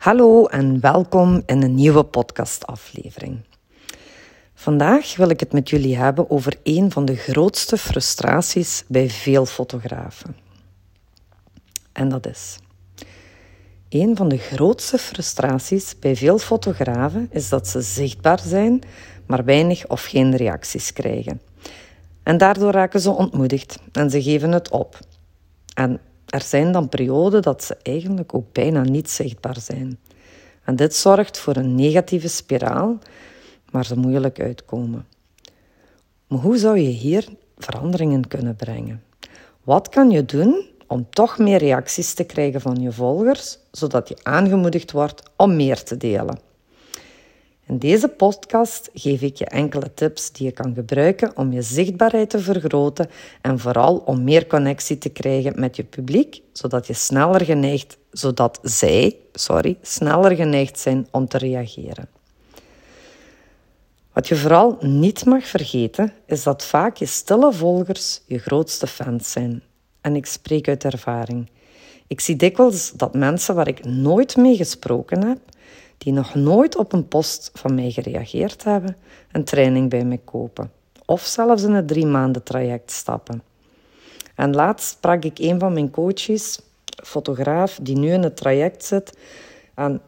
Hallo en welkom in een nieuwe podcastaflevering. Vandaag wil ik het met jullie hebben over een van de grootste frustraties bij veel fotografen. En dat is. Een van de grootste frustraties bij veel fotografen is dat ze zichtbaar zijn, maar weinig of geen reacties krijgen. En daardoor raken ze ontmoedigd en ze geven het op. En er zijn dan perioden dat ze eigenlijk ook bijna niet zichtbaar zijn. En dit zorgt voor een negatieve spiraal waar ze moeilijk uitkomen. Maar hoe zou je hier veranderingen kunnen brengen? Wat kan je doen om toch meer reacties te krijgen van je volgers, zodat je aangemoedigd wordt om meer te delen? In deze podcast geef ik je enkele tips die je kan gebruiken om je zichtbaarheid te vergroten en vooral om meer connectie te krijgen met je publiek, zodat je sneller geneigd, zodat zij, sorry, sneller geneigd zijn om te reageren. Wat je vooral niet mag vergeten, is dat vaak je stille volgers je grootste fans zijn. En ik spreek uit ervaring. Ik zie dikwijls dat mensen waar ik nooit mee gesproken heb, die nog nooit op een post van mij gereageerd hebben, een training bij mij kopen. Of zelfs in het drie maanden traject stappen. En laatst sprak ik een van mijn coaches, fotograaf, die nu in het traject zit. En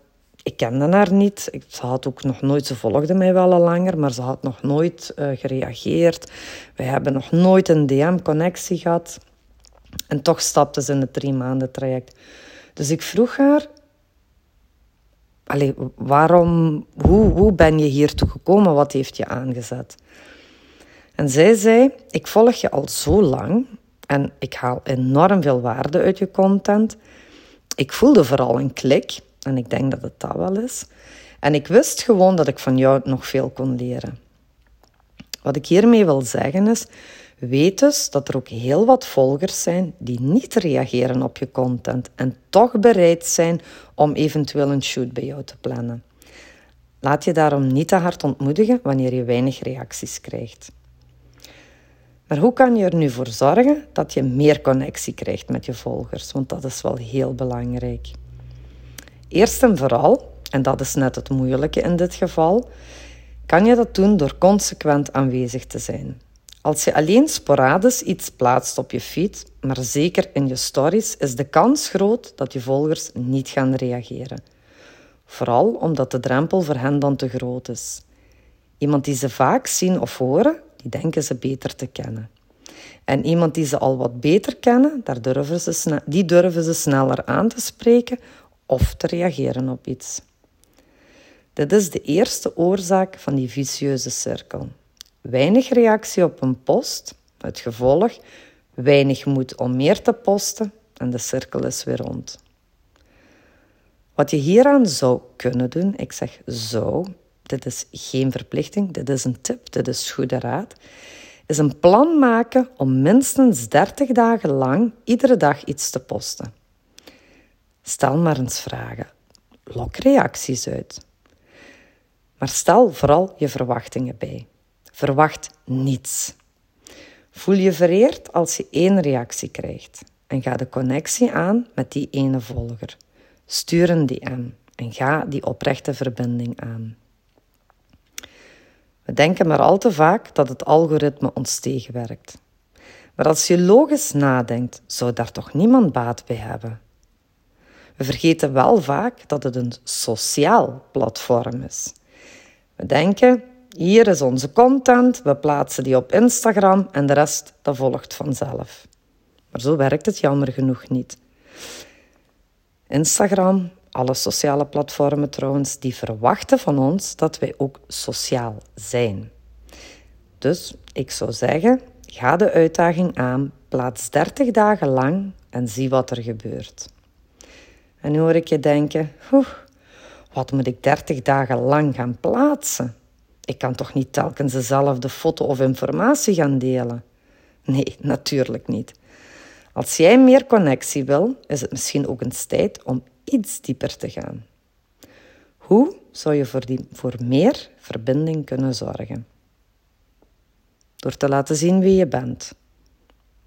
ik kende haar niet. Ze had ook nog nooit, ze volgde mij wel langer, maar ze had nog nooit uh, gereageerd. We hebben nog nooit een DM-connectie gehad. En toch stapte ze in het drie maanden traject. Dus ik vroeg haar, Allee, waarom, hoe, hoe ben je hiertoe gekomen? Wat heeft je aangezet? En zij zei, ik volg je al zo lang en ik haal enorm veel waarde uit je content. Ik voelde vooral een klik en ik denk dat het dat wel is. En ik wist gewoon dat ik van jou nog veel kon leren. Wat ik hiermee wil zeggen is, Weet dus dat er ook heel wat volgers zijn die niet reageren op je content en toch bereid zijn om eventueel een shoot bij jou te plannen. Laat je daarom niet te hard ontmoedigen wanneer je weinig reacties krijgt. Maar hoe kan je er nu voor zorgen dat je meer connectie krijgt met je volgers? Want dat is wel heel belangrijk. Eerst en vooral, en dat is net het moeilijke in dit geval, kan je dat doen door consequent aanwezig te zijn. Als je alleen sporadisch iets plaatst op je feed, maar zeker in je stories, is de kans groot dat je volgers niet gaan reageren. Vooral omdat de drempel voor hen dan te groot is. Iemand die ze vaak zien of horen, die denken ze beter te kennen. En iemand die ze al wat beter kennen, daar durven ze die durven ze sneller aan te spreken of te reageren op iets. Dit is de eerste oorzaak van die vicieuze cirkel. Weinig reactie op een post, het gevolg, weinig moed om meer te posten en de cirkel is weer rond. Wat je hieraan zou kunnen doen, ik zeg zou, dit is geen verplichting, dit is een tip, dit is goede raad, is een plan maken om minstens 30 dagen lang iedere dag iets te posten. Stel maar eens vragen. Lok reacties uit. Maar stel vooral je verwachtingen bij. Verwacht niets. Voel je vereerd als je één reactie krijgt en ga de connectie aan met die ene volger. Stuur een DM en ga die oprechte verbinding aan. We denken maar al te vaak dat het algoritme ons tegenwerkt. Maar als je logisch nadenkt, zou daar toch niemand baat bij hebben? We vergeten wel vaak dat het een sociaal platform is. We denken hier is onze content, we plaatsen die op Instagram en de rest dat volgt vanzelf. Maar zo werkt het jammer genoeg niet. Instagram, alle sociale platformen trouwens, die verwachten van ons dat wij ook sociaal zijn. Dus ik zou zeggen, ga de uitdaging aan, plaats 30 dagen lang en zie wat er gebeurt. En nu hoor ik je denken, wat moet ik 30 dagen lang gaan plaatsen? Ik kan toch niet telkens dezelfde foto of informatie gaan delen? Nee, natuurlijk niet. Als jij meer connectie wil, is het misschien ook eens tijd om iets dieper te gaan. Hoe zou je voor, voor meer verbinding kunnen zorgen? Door te laten zien wie je bent.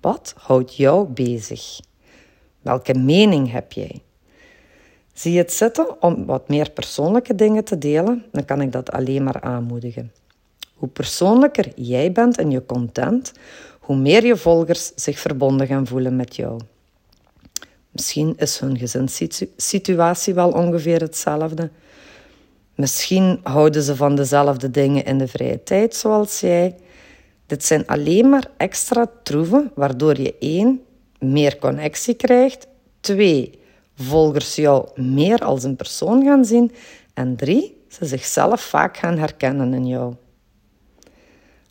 Wat houdt jou bezig? Welke mening heb jij? Zie je het zitten om wat meer persoonlijke dingen te delen, dan kan ik dat alleen maar aanmoedigen. Hoe persoonlijker jij bent in je content, hoe meer je volgers zich verbonden gaan voelen met jou. Misschien is hun gezinssituatie wel ongeveer hetzelfde. Misschien houden ze van dezelfde dingen in de vrije tijd zoals jij. Dit zijn alleen maar extra troeven waardoor je één meer connectie krijgt, twee volgers jou meer als een persoon gaan zien en drie ze zichzelf vaak gaan herkennen in jou.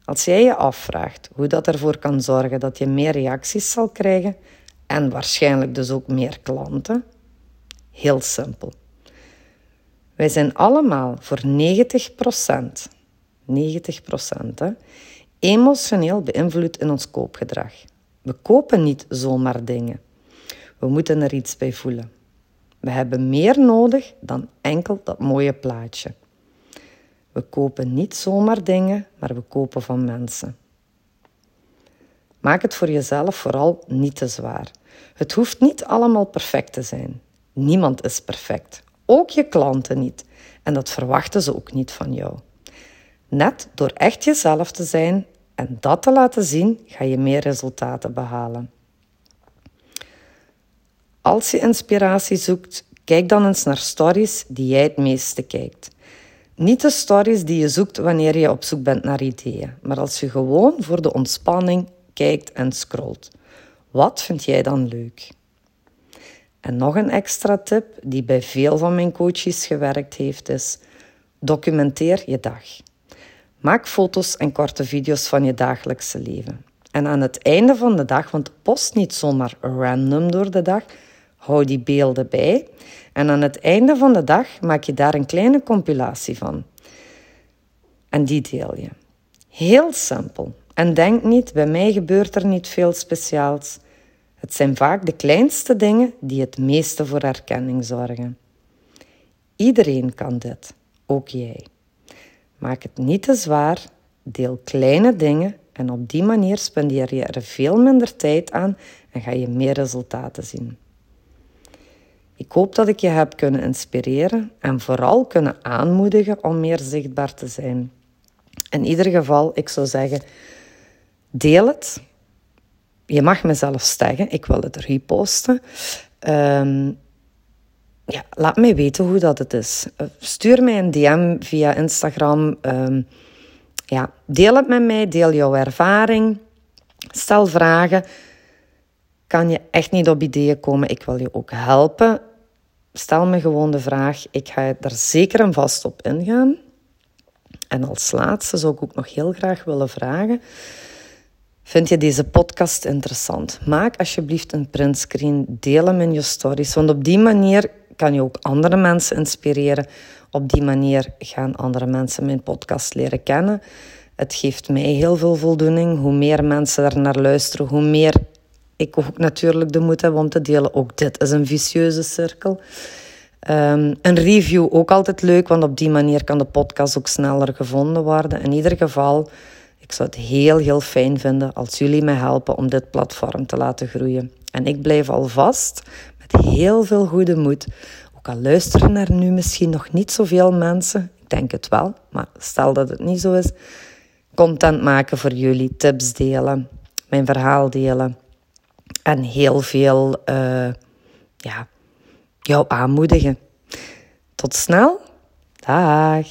Als jij je afvraagt hoe dat ervoor kan zorgen dat je meer reacties zal krijgen en waarschijnlijk dus ook meer klanten, heel simpel. Wij zijn allemaal voor 90% 90% emotioneel beïnvloed in ons koopgedrag. We kopen niet zomaar dingen. We moeten er iets bij voelen. We hebben meer nodig dan enkel dat mooie plaatje. We kopen niet zomaar dingen, maar we kopen van mensen. Maak het voor jezelf vooral niet te zwaar. Het hoeft niet allemaal perfect te zijn. Niemand is perfect. Ook je klanten niet. En dat verwachten ze ook niet van jou. Net door echt jezelf te zijn en dat te laten zien, ga je meer resultaten behalen. Als je inspiratie zoekt, kijk dan eens naar stories die jij het meeste kijkt. Niet de stories die je zoekt wanneer je op zoek bent naar ideeën, maar als je gewoon voor de ontspanning kijkt en scrolt. Wat vind jij dan leuk? En nog een extra tip die bij veel van mijn coaches gewerkt heeft is: documenteer je dag. Maak foto's en korte video's van je dagelijkse leven. En aan het einde van de dag, want post niet zomaar random door de dag, hou die beelden bij. En aan het einde van de dag maak je daar een kleine compilatie van. En die deel je. Heel simpel. En denk niet, bij mij gebeurt er niet veel speciaals. Het zijn vaak de kleinste dingen die het meeste voor erkenning zorgen. Iedereen kan dit, ook jij. Maak het niet te zwaar, deel kleine dingen en op die manier spendeer je er veel minder tijd aan en ga je meer resultaten zien. Ik hoop dat ik je heb kunnen inspireren en vooral kunnen aanmoedigen om meer zichtbaar te zijn. In ieder geval, ik zou zeggen, deel het. Je mag mezelf zeggen, ik wil het reposten. Um, ja, laat mij weten hoe dat het is. Eh, stuur mij een DM via Instagram. Ehm, ja, deel het met mij, deel jouw ervaring. Stel vragen. Kan je echt niet op ideeën komen? Ik wil je ook helpen. Stel me gewoon de vraag. Ik ga daar zeker en vast op ingaan. En als laatste zou ik ook nog heel graag willen vragen. Vind je deze podcast interessant? Maak alsjeblieft een printscreen, deel hem in je stories, want op die manier kan je ook andere mensen inspireren. Op die manier gaan andere mensen mijn podcast leren kennen. Het geeft mij heel veel voldoening. Hoe meer mensen er naar luisteren, hoe meer ik ook natuurlijk de moed heb om te delen. Ook dit is een vicieuze cirkel. Um, een review ook altijd leuk, want op die manier kan de podcast ook sneller gevonden worden. In ieder geval, ik zou het heel, heel fijn vinden als jullie mij helpen om dit platform te laten groeien. En ik blijf alvast met heel veel goede moed. Ook al luisteren er nu misschien nog niet zoveel mensen, ik denk het wel, maar stel dat het niet zo is, content maken voor jullie, tips delen, mijn verhaal delen en heel veel uh, ja, jou aanmoedigen. Tot snel. Dag.